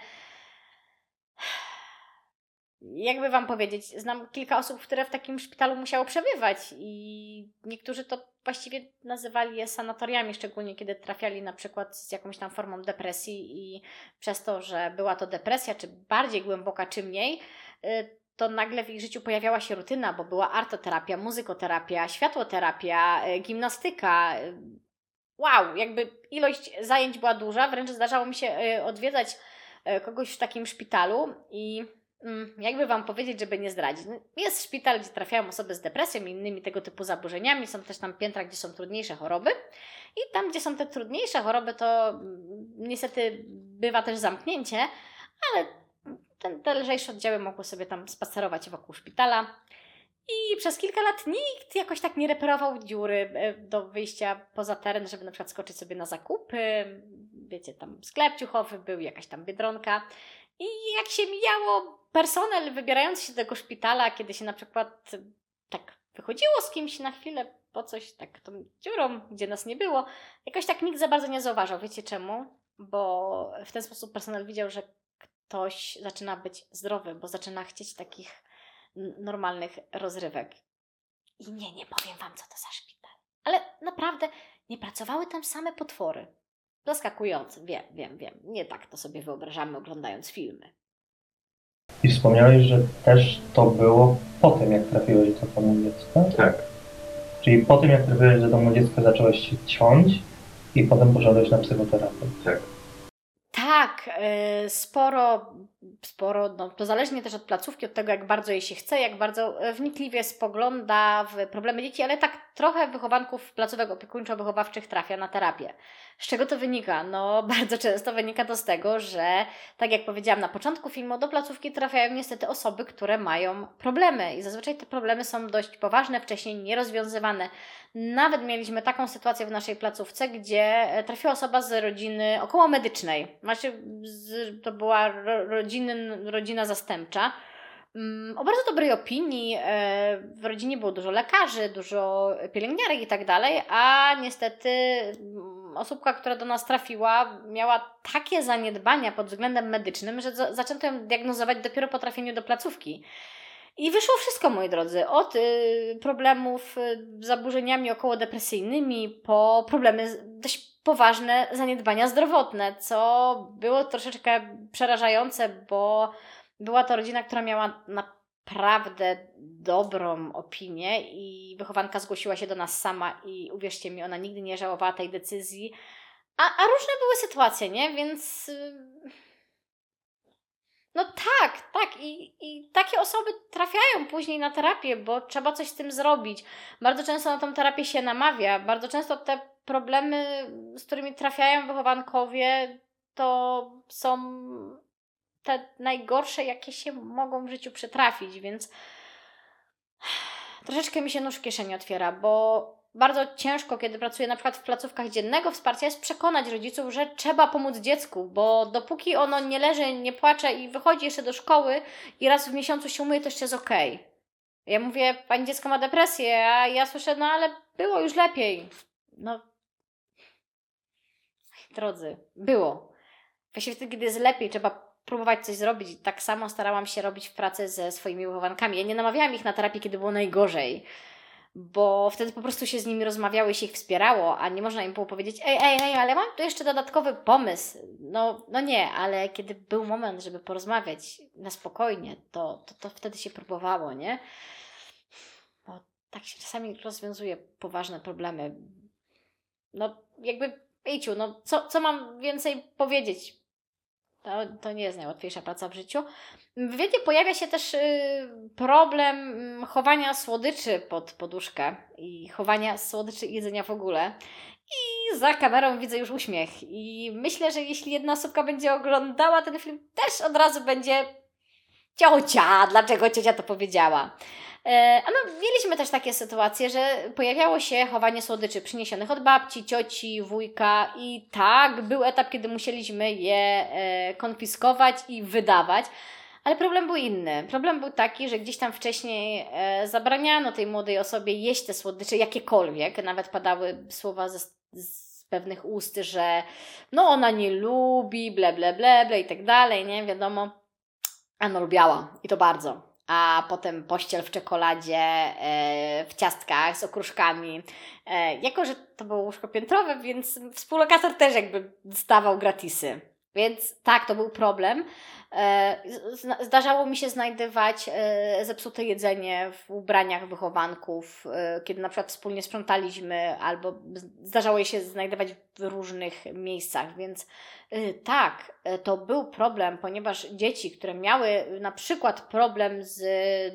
jakby Wam powiedzieć, znam kilka osób, które w takim szpitalu musiało przebywać i niektórzy to właściwie nazywali je sanatoriami, szczególnie kiedy trafiali na przykład z jakąś tam formą depresji i przez to, że była to depresja, czy bardziej głęboka, czy mniej, y, to nagle w ich życiu pojawiała się rutyna, bo była artoterapia, muzykoterapia, światłoterapia, y, gimnastyka. y, Wow, jakby ilość zajęć była duża, wręcz zdarzało mi się odwiedzać kogoś w takim szpitalu i jakby Wam powiedzieć, żeby nie zdradzić. No, Jest szpital, gdzie trafiają osoby z depresją i innymi tego typu zaburzeniami. Są też tam piętra, gdzie są trudniejsze choroby. I tam, gdzie są te trudniejsze choroby, to mm, niestety bywa też zamknięcie, ale ten, te lżejsze oddziały mogły sobie tam spacerować wokół szpitala. I przez kilka lat nikt jakoś tak nie reperował dziury e, do wyjścia poza teren, żeby na przykład skoczyć sobie na zakupy. Wiecie, tam sklep ciuchowy był, jakaś tam biedronka. I jak się mijało personel wybierający się do tego szpitala, kiedy się na przykład tak wychodziło z kimś na chwilę po coś, tak tą dziurą, gdzie nas nie było, jakoś tak nikt za bardzo nie zauważał. Wiecie czemu? Bo w ten sposób personel widział, że ktoś zaczyna być zdrowy, bo zaczyna chcieć takich normalnych rozrywek. I nie, nie powiem Wam, co to za szpital. Ale naprawdę nie pracowały tam same potwory. Zaskakujące, wiem, wiem, wiem. Nie tak to sobie wyobrażamy oglądając filmy. I wspomniałeś, że też to było po tym, jak trafiłeś do domu dziecka? Tak. Czyli po tym, jak trafiłeś do domu dziecka, zacząłeś się ciąć i potem poszedłeś na psychoterapię. Tak. Tak, y, sporo, sporo, no to zależnie też od placówki, od tego, jak bardzo jej się chce, jak bardzo e, wnikliwie spogląda w problemy dzieci, ale tak trochę wychowanków placówek opiekuńczo-wychowawczych trafia na terapię. Z czego to wynika? No, bardzo często wynika to z tego, że, tak jak powiedziałam na początku filmu, do placówki trafiają niestety osoby, które mają problemy i zazwyczaj te problemy są dość poważne, wcześniej nierozwiązywane. Nawet mieliśmy taką sytuację w naszej placówce, gdzie e, trafiła osoba z rodziny około medycznej. Znaczy, to była ro, rodziny, rodzina zastępcza. Mm, O bardzo dobrej opinii. e, W rodzinie było dużo lekarzy, dużo pielęgniarek i tak dalej, a niestety mm, osóbka, która do nas trafiła, miała takie zaniedbania pod względem medycznym, że za- zaczęto ją diagnozować dopiero po trafieniu do placówki. I wyszło wszystko, moi drodzy, od y, problemów y, z zaburzeniami okołodepresyjnymi po problemy dość poważne zaniedbania zdrowotne, co było troszeczkę przerażające, bo była to rodzina, która miała naprawdę dobrą opinię i wychowanka zgłosiła się do nas sama i uwierzcie mi, ona nigdy nie żałowała tej decyzji. A, a różne były sytuacje, nie? Więc... y, no tak, tak. I, I takie osoby trafiają później na terapię, bo trzeba coś z tym zrobić. Bardzo często na tą terapię się namawia. Bardzo często te problemy, z którymi trafiają wychowankowie, to są te najgorsze, jakie się mogą w życiu przytrafić, więc troszeczkę mi się nóż w kieszeni otwiera, bo bardzo ciężko, kiedy pracuję na przykład w placówkach dziennego wsparcia, jest przekonać rodziców, że trzeba pomóc dziecku, bo dopóki ono nie leży, nie płacze i wychodzi jeszcze do szkoły i raz w miesiącu się umyje, to jeszcze jest okej. Ja mówię, pani dziecko ma depresję, a ja słyszę, no ale było już lepiej. No, drodzy, było. Właśnie wtedy, kiedy jest lepiej, trzeba próbować coś zrobić. Tak samo starałam się robić w pracy ze swoimi wychowankami. Ja nie namawiałam ich na terapię, kiedy było najgorzej bo wtedy po prostu się z nimi rozmawiało i się ich wspierało, a nie można im było powiedzieć, ej, ej, ej, ale mam tu jeszcze dodatkowy pomysł. No, no nie, ale kiedy był moment, żeby porozmawiać na spokojnie, to, to, to wtedy się próbowało, nie? Bo tak się czasami rozwiązuje poważne problemy. No, jakby, Ejciu, no co, co mam więcej powiedzieć? To, to nie jest najłatwiejsza praca w życiu. W wywiadzie pojawia się też y, problem mm, chowania słodyczy pod poduszkę i chowania słodyczy i jedzenia w ogóle. I za kamerą widzę już uśmiech. I myślę, że jeśli jedna osóbka będzie oglądała ten film, też od razu będzie ciocia, dlaczego ciocia to powiedziała. E, A no, mieliśmy też takie sytuacje, że pojawiało się chowanie słodyczy przyniesionych od babci, cioci, wujka i tak, był etap, kiedy musieliśmy je e, konfiskować i wydawać. Ale problem był inny. Problem był taki, że gdzieś tam wcześniej e, zabraniano tej młodej osobie jeść te słodycze, jakiekolwiek. Nawet padały słowa ze, z pewnych ust, że no ona nie lubi, ble, ble, ble, ble i tak dalej, nie? Wiadomo. A no lubiała i to bardzo a potem pościel w czekoladzie, e, w ciastkach z okruszkami. E, jako, że to było łóżko piętrowe, więc współlokator też jakby dostawał gratisy. Więc tak, to był problem. E, Zdarzało mi się znajdywać e, zepsute jedzenie w ubraniach wychowanków, e, kiedy na przykład wspólnie sprzątaliśmy, albo zdarzało się znajdować w różnych miejscach, więc tak, to był problem, ponieważ dzieci, które miały na przykład problem z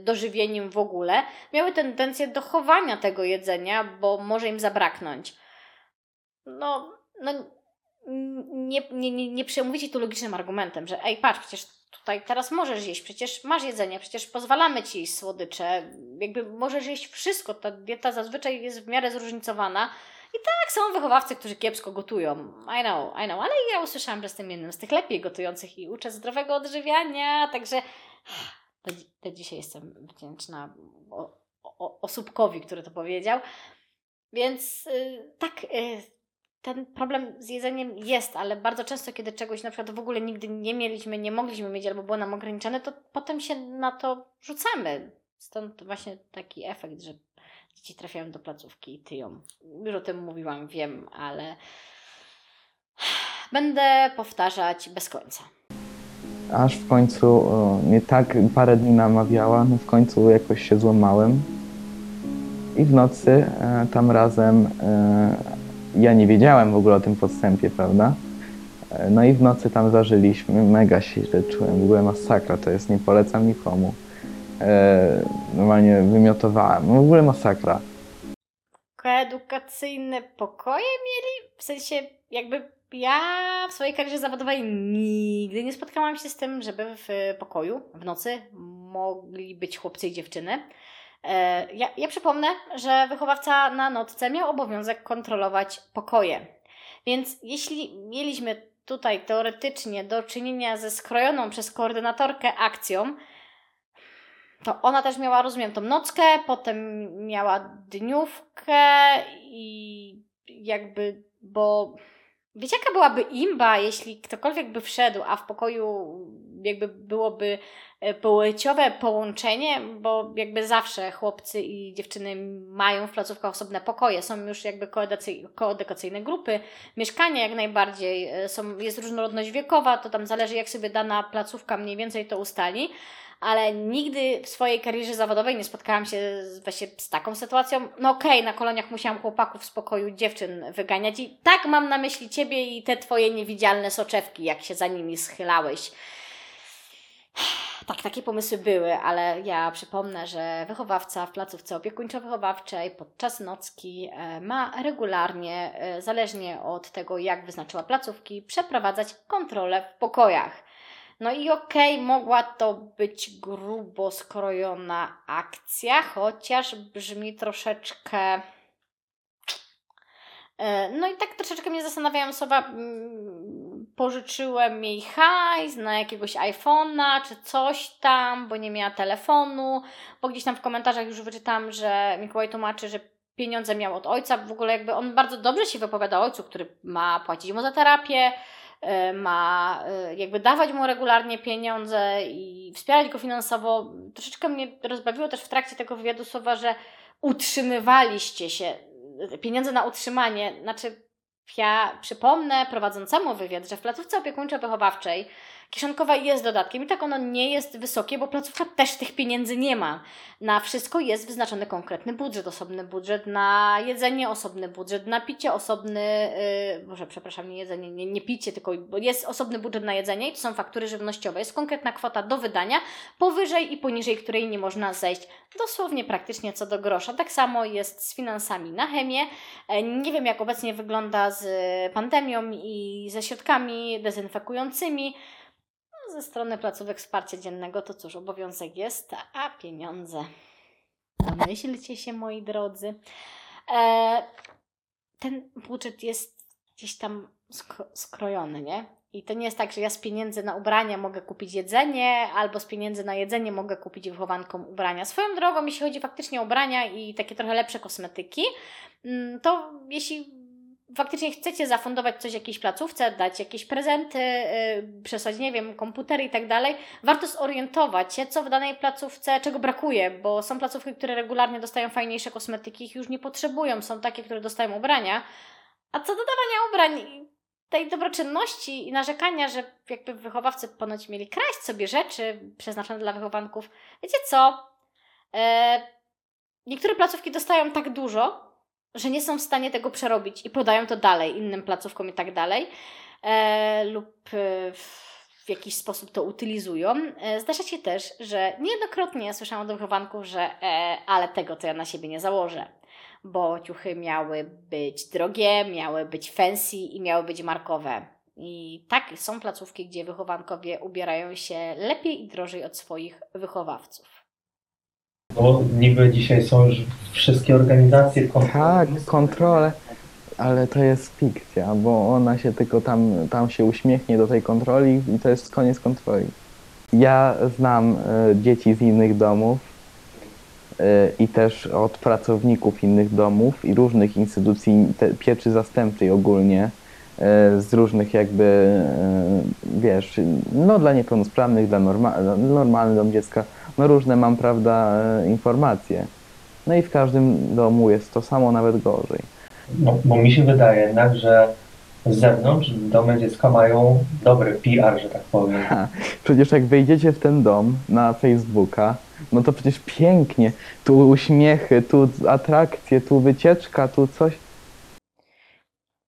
dożywieniem w ogóle, miały tendencję do chowania tego jedzenia, bo może im zabraknąć. No, no nie, nie, nie, nie przemówicie tu logicznym argumentem, że ej, patrz, przecież tutaj teraz możesz jeść, przecież masz jedzenie, przecież pozwalamy ci jeść słodycze, jakby możesz jeść wszystko, ta dieta zazwyczaj jest w miarę zróżnicowana. I tak są wychowawcy, którzy kiepsko gotują. I know, I know, ale ja usłyszałam, że jestem jednym z tych lepiej gotujących i uczę zdrowego odżywiania, także do, do dzisiaj jestem wdzięczna o, osóbkowi, który to powiedział. Więc y, tak, y, ten problem z jedzeniem jest, ale bardzo często, kiedy czegoś na przykład w ogóle nigdy nie mieliśmy, nie mogliśmy mieć albo było nam ograniczone, to potem się na to rzucamy. Stąd właśnie taki efekt, że dzieci trafiają do placówki i tyją. Już o tym mówiłam, wiem, ale będę powtarzać bez końca. Aż w końcu o, mnie tak parę dni namawiała, no w końcu jakoś się złamałem. I w nocy e, tam razem, e, ja nie wiedziałem w ogóle o tym podstępie, prawda? E, no i w nocy tam zażyliśmy, mega się źle czułem, w ogóle masakra, to jest, nie polecam nikomu. E, normalnie wymiotowałem, no w ogóle masakra. Koedukacyjne pokoje mieli? W sensie, jakby ja w swojej karierze zawodowej nigdy nie spotkałam się z tym, żeby w pokoju w nocy mogli być chłopcy i dziewczyny. E, Ja, ja przypomnę, że wychowawca na nocce miał obowiązek kontrolować pokoje. Więc jeśli mieliśmy tutaj teoretycznie do czynienia ze skrojoną przez koordynatorkę akcją, to ona też miała, rozumiem, tą nockę, potem miała dniówkę i jakby, bo wiecie jaka byłaby imba, jeśli ktokolwiek by wszedł, a w pokoju jakby byłoby płciowe połączenie, bo jakby zawsze chłopcy i dziewczyny mają w placówkach osobne pokoje, są już jakby koedukacyjne grupy, mieszkania jak najbardziej, e, są, jest różnorodność wiekowa, to tam zależy jak sobie dana placówka mniej więcej to ustali, ale nigdy w swojej karierze zawodowej nie spotkałam się z, właśnie z taką sytuacją. No okej, na koloniach musiałam chłopaków z pokoju dziewczyn wyganiać i tak mam na myśli Ciebie i te Twoje niewidzialne soczewki, jak się za nimi schylałeś. Tak, takie pomysły były, ale ja przypomnę, że wychowawca w placówce opiekuńczo-wychowawczej podczas nocki e, ma regularnie, e, zależnie od tego, jak wyznaczyła placówki, przeprowadzać kontrolę w pokojach. No i okej, mogła to być grubo skrojona akcja, chociaż brzmi troszeczkę. E, No i tak troszeczkę mnie zastanawiają słowa. Pożyczyłem jej hajs na jakiegoś iPhone'a czy coś tam, bo nie miała telefonu, bo gdzieś tam w komentarzach już wyczytałam, że Mikołaj tłumaczy, że pieniądze miał od ojca. W ogóle jakby on bardzo dobrze się wypowiada o ojcu, który ma płacić mu za terapię, e, ma e, jakby dawać mu regularnie pieniądze i wspierać go finansowo. Troszeczkę mnie rozbawiło też w trakcie tego wywiadu słowa, że utrzymywaliście się, pieniądze na utrzymanie, znaczy ja przypomnę prowadzącemu wywiad, że w placówce opiekuńczo-wychowawczej kieszonkowa jest dodatkiem i tak ono nie jest wysokie, bo placówka też tych pieniędzy nie ma. Na wszystko jest wyznaczony konkretny budżet, osobny budżet na jedzenie, osobny budżet na picie, osobny, yy, może przepraszam, nie jedzenie, nie, nie picie, tylko jest osobny budżet na jedzenie i to są faktury żywnościowe. Jest konkretna kwota do wydania, powyżej i poniżej której nie można zejść dosłownie praktycznie co do grosza. Tak samo jest z finansami na chemię. E, Nie wiem, jak obecnie wygląda z pandemią i ze środkami dezynfekującymi. Ze strony placówek wsparcia dziennego to cóż, obowiązek jest, a pieniądze. Domyślcie się, moi drodzy. E, ten budżet jest gdzieś tam sk- skrojony, nie? I to nie jest tak, że ja z pieniędzy na ubrania mogę kupić jedzenie, albo z pieniędzy na jedzenie mogę kupić wychowankom ubrania. Swoją drogą, jeśli chodzi faktycznie o ubrania i takie trochę lepsze kosmetyki, mm, to jeśli faktycznie chcecie zafundować coś jakiejś placówce, dać jakieś prezenty, yy, przesłać, nie wiem, komputery i tak dalej, warto zorientować się, co w danej placówce, czego brakuje, bo są placówki, które regularnie dostają fajniejsze kosmetyki, ich już nie potrzebują, są takie, które dostają ubrania, a co do dawania ubrań, tej dobroczynności i narzekania, że jakby wychowawcy ponoć mieli kraść sobie rzeczy przeznaczone dla wychowanków. Wiecie co? E, niektóre placówki dostają tak dużo, że nie są w stanie tego przerobić i podają to dalej innym placówkom i tak dalej. E, lub e, w jakiś sposób to utylizują. E, zdarza się też, że niejednokrotnie słyszałam od wychowanków, że e, ale tego to ja na siebie nie założę bo ciuchy miały być drogie, miały być fancy i miały być markowe. I tak, są placówki, gdzie wychowankowie ubierają się lepiej i drożej od swoich wychowawców. Bo niby dzisiaj są już wszystkie organizacje Tak, kontrolę, ale to jest fikcja, bo ona się tylko tam, tam się uśmiechnie do tej kontroli i to jest koniec kontroli. Ja znam e, dzieci z innych domów e, i też od pracowników innych domów i różnych instytucji te, pieczy zastępczej ogólnie, e, z różnych jakby, wiesz, no dla niepełnosprawnych, dla norma, normalny dom dziecka, no różne mam, prawda, e, informacje. No i w każdym domu jest to samo, nawet gorzej. No, bo mi się wydaje jednak, że z zewnątrz domy dziecka mają dobry PR, że tak powiem. Ha, przecież jak wejdziecie w ten dom na Facebooka, no to przecież pięknie. Tu uśmiechy, tu atrakcje, tu wycieczka, tu coś.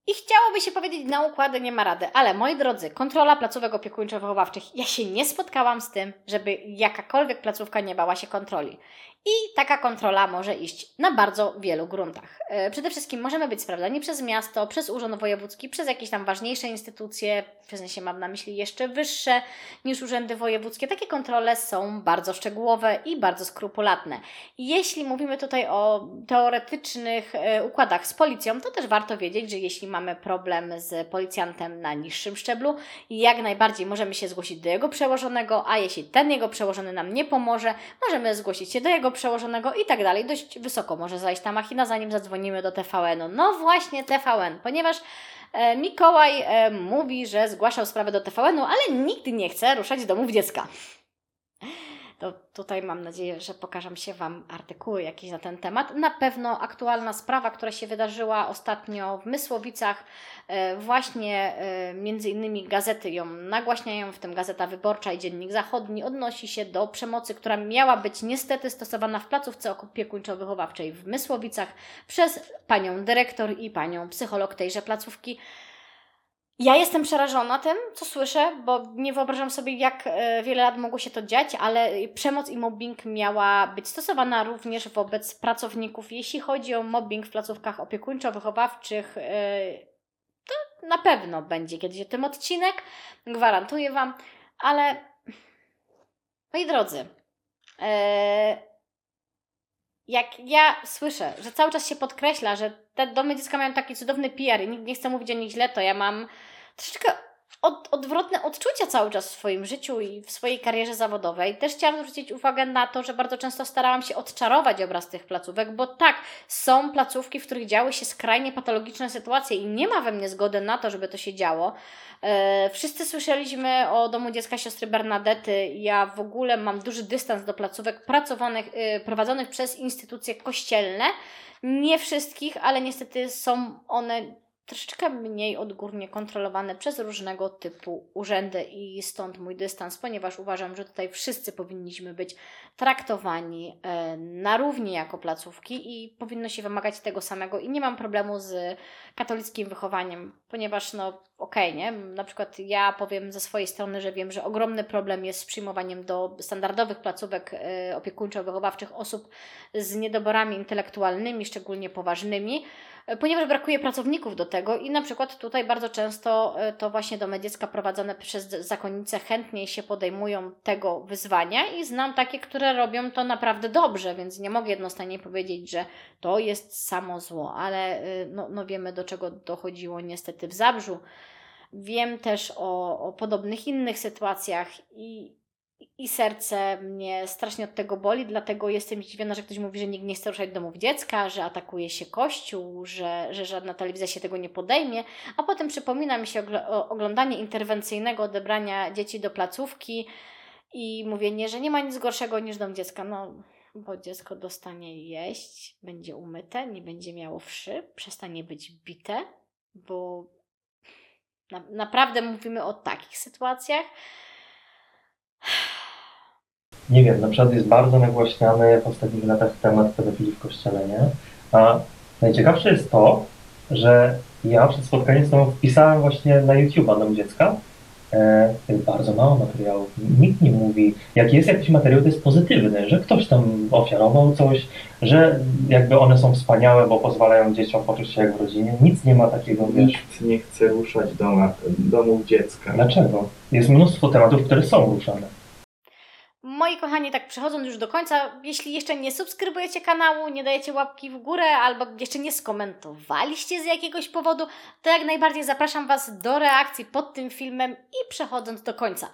I chciałoby się powiedzieć, na układy nie ma rady, ale moi drodzy, kontrola placówek opiekuńczo-wychowawczych, ja się nie spotkałam z tym, żeby jakakolwiek placówka nie bała się kontroli. I taka kontrola może iść na bardzo wielu gruntach. E, Przede wszystkim możemy być sprawdzani przez miasto, przez Urząd Wojewódzki, przez jakieś tam ważniejsze instytucje, w sensie mam na myśli jeszcze wyższe niż urzędy wojewódzkie. Takie kontrole są bardzo szczegółowe i bardzo skrupulatne. Jeśli mówimy tutaj o teoretycznych e, układach z policją, to też warto wiedzieć, że jeśli mamy problem z policjantem na niższym szczeblu, jak najbardziej możemy się zgłosić do jego przełożonego, a jeśli ten jego przełożony nam nie pomoże, możemy zgłosić się do jego przełożonego i tak dalej. Dość wysoko może zajść ta machina, zanim zadzwonimy do TVN-u. No właśnie TVN, ponieważ e, Mikołaj e, mówi, że zgłaszał sprawę do TVN-u, ale nigdy nie chce ruszać z domów dziecka. To tutaj mam nadzieję, że pokażą się Wam artykuły jakieś na ten temat. Na pewno aktualna sprawa, która się wydarzyła ostatnio w Mysłowicach, e, właśnie e, między innymi gazety ją nagłaśniają, w tym Gazeta Wyborcza i Dziennik Zachodni, odnosi się do przemocy, która miała być niestety stosowana w placówce opiekuńczo-wychowawczej w Mysłowicach przez panią dyrektor i panią psycholog tejże placówki. Ja jestem przerażona tym, co słyszę, bo nie wyobrażam sobie, jak e, wiele lat mogło się to dziać, ale przemoc i mobbing miała być stosowana również wobec pracowników. Jeśli chodzi o mobbing w placówkach opiekuńczo-wychowawczych, e, to na pewno będzie kiedyś o tym odcinek, gwarantuję Wam, ale moi drodzy, e, jak ja słyszę, że cały czas się podkreśla, że te domy dziecka mają taki cudowny PR i nikt nie chce mówić o nich źle, to ja mam troszeczkę od, odwrotne odczucia cały czas w swoim życiu i w swojej karierze zawodowej. Też chciałam zwrócić uwagę na to, że bardzo często starałam się odczarować obraz tych placówek, bo tak, są placówki, w których działy się skrajnie patologiczne sytuacje i nie ma we mnie zgody na to, żeby to się działo. E, wszyscy słyszeliśmy o domu dziecka siostry Bernadety. Ja w ogóle mam duży dystans do placówek pracowanych, e, prowadzonych przez instytucje kościelne. Nie wszystkich, ale niestety są one troszeczkę mniej odgórnie kontrolowane przez różnego typu urzędy i stąd mój dystans, ponieważ uważam, że tutaj wszyscy powinniśmy być traktowani e, na równi jako placówki i powinno się wymagać tego samego. I nie mam problemu z katolickim wychowaniem, ponieważ no okej, okay, nie? Na przykład ja powiem ze swojej strony, że wiem, że ogromny problem jest z przyjmowaniem do standardowych placówek e, opiekuńczo-wychowawczych osób z niedoborami intelektualnymi, szczególnie poważnymi, ponieważ brakuje pracowników do tego i na przykład tutaj bardzo często e, to właśnie domy dziecka prowadzone przez zakonnice chętniej się podejmują tego wyzwania i znam takie, które robią to naprawdę dobrze, więc nie mogę jednostronnie powiedzieć, że to jest samo zło, ale no, no wiemy do czego dochodziło niestety w Zabrzu. Wiem też o, o podobnych innych sytuacjach i, i serce mnie strasznie od tego boli, dlatego jestem zdziwiona, że ktoś mówi, że nikt nie chce ruszać domów dziecka, że atakuje się kościół, że, że żadna telewizja się tego nie podejmie, a potem przypomina mi się oglądanie interwencyjnego odebrania dzieci do placówki i mówienie, że nie ma nic gorszego niż dom dziecka. No, bo dziecko dostanie jeść, będzie umyte, nie będzie miało wszy, przestanie być bite, bo na, naprawdę mówimy o takich sytuacjach. Nie wiem, na przykład jest bardzo nagłaśniany w ostatnich latach temat pedofilii w kościele, nie? A najciekawsze jest to, że ja przed spotkaniem z tobą wpisałem właśnie na YouTube'a Dom Dziecka. E, bardzo mało materiałów. Nikt nie mówi, jak jest jakiś materiał, to jest pozytywny, że ktoś tam ofiarował coś, że jakby one są wspaniałe, bo pozwalają dzieciom poczuć się jak w rodzinie. Nic nie ma takiego, wiesz. Nikt nie chce ruszać doma, domów dziecka. Dlaczego? Jest mnóstwo tematów, które są ruszane. Moi kochani, tak przechodząc już do końca, jeśli jeszcze nie subskrybujecie kanału, nie dajecie łapki w górę albo jeszcze nie skomentowaliście z jakiegoś powodu, to jak najbardziej zapraszam Was do reakcji pod tym filmem i przechodząc do końca.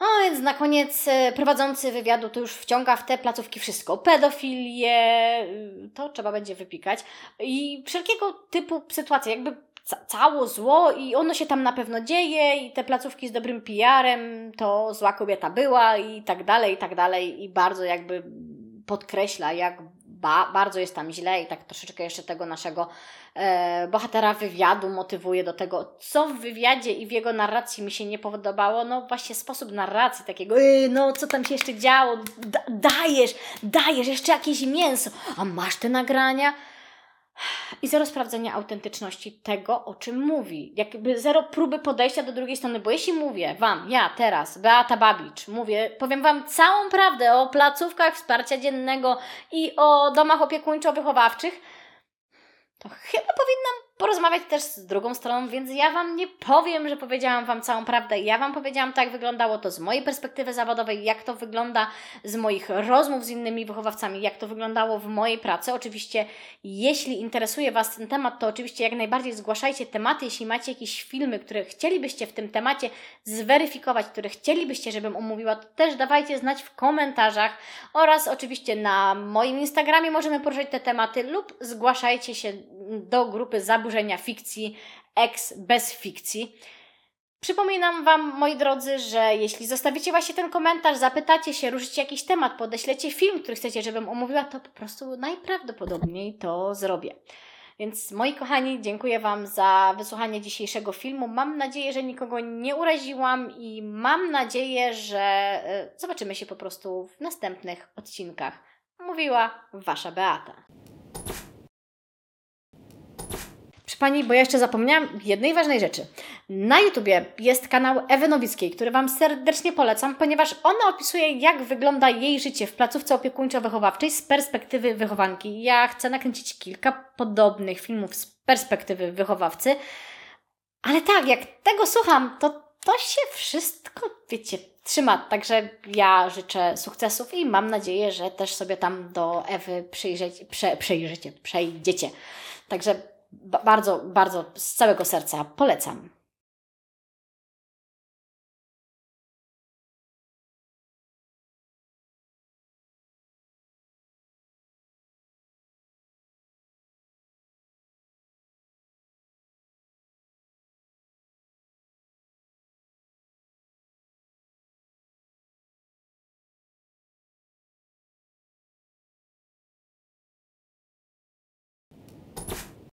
A więc na koniec e, prowadzący wywiadu to już wciąga w te placówki wszystko. Pedofilię, y, to trzeba będzie wypikać i wszelkiego typu sytuacje, jakby ca cało zło i ono się tam na pewno dzieje i te placówki z dobrym PR-em to zła kobieta była i tak dalej, i tak dalej. I bardzo jakby podkreśla, jak ba bardzo jest tam źle i tak troszeczkę jeszcze tego naszego e, bohatera wywiadu motywuje do tego, co w wywiadzie i w jego narracji mi się nie podobało, no właśnie sposób narracji takiego, no co tam się jeszcze działo, da dajesz, dajesz jeszcze jakieś mięso, a masz te nagrania? I zero sprawdzenia autentyczności tego, o czym mówi. Jakby zero próby podejścia do drugiej strony, bo jeśli mówię Wam, ja teraz, Beata Babicz, mówię, powiem Wam całą prawdę o placówkach wsparcia dziennego i o domach opiekuńczo-wychowawczych, to chyba powinnam porozmawiać też z drugą stroną, więc ja Wam nie powiem, że powiedziałam Wam całą prawdę. Ja Wam powiedziałam, tak wyglądało to z mojej perspektywy zawodowej, jak to wygląda z moich rozmów z innymi wychowawcami, jak to wyglądało w mojej pracy. Oczywiście, jeśli interesuje Was ten temat, to oczywiście jak najbardziej zgłaszajcie tematy. Jeśli macie jakieś filmy, które chcielibyście w tym temacie zweryfikować, które chcielibyście, żebym omówiła, to też dawajcie znać w komentarzach oraz oczywiście na moim Instagramie możemy poruszać te tematy lub zgłaszajcie się do grupy zaburzenia fikcji, ex bez fikcji. Przypominam Wam, moi drodzy, że jeśli zostawicie właśnie ten komentarz, zapytacie się, ruszycie jakiś temat, podeślecie film, który chcecie, żebym omówiła, to po prostu najprawdopodobniej to zrobię. Więc moi kochani, dziękuję Wam za wysłuchanie dzisiejszego filmu. Mam nadzieję, że nikogo nie uraziłam i mam nadzieję, że e, zobaczymy się po prostu w następnych odcinkach. Mówiła Wasza Beata. Pani, bo ja jeszcze zapomniałam jednej ważnej rzeczy. Na YouTubie jest kanał Ewy Nowickiej, który Wam serdecznie polecam, ponieważ ona opisuje, jak wygląda jej życie w placówce opiekuńczo-wychowawczej z perspektywy wychowanki. Ja chcę nakręcić kilka podobnych filmów z perspektywy wychowawcy, ale tak, jak tego słucham, to to się wszystko, wiecie, trzyma. Także ja życzę sukcesów i mam nadzieję, że też sobie tam do Ewy przyjrzeć, prze, przejrzycie, przejdziecie. Także bardzo, bardzo z całego serca polecam.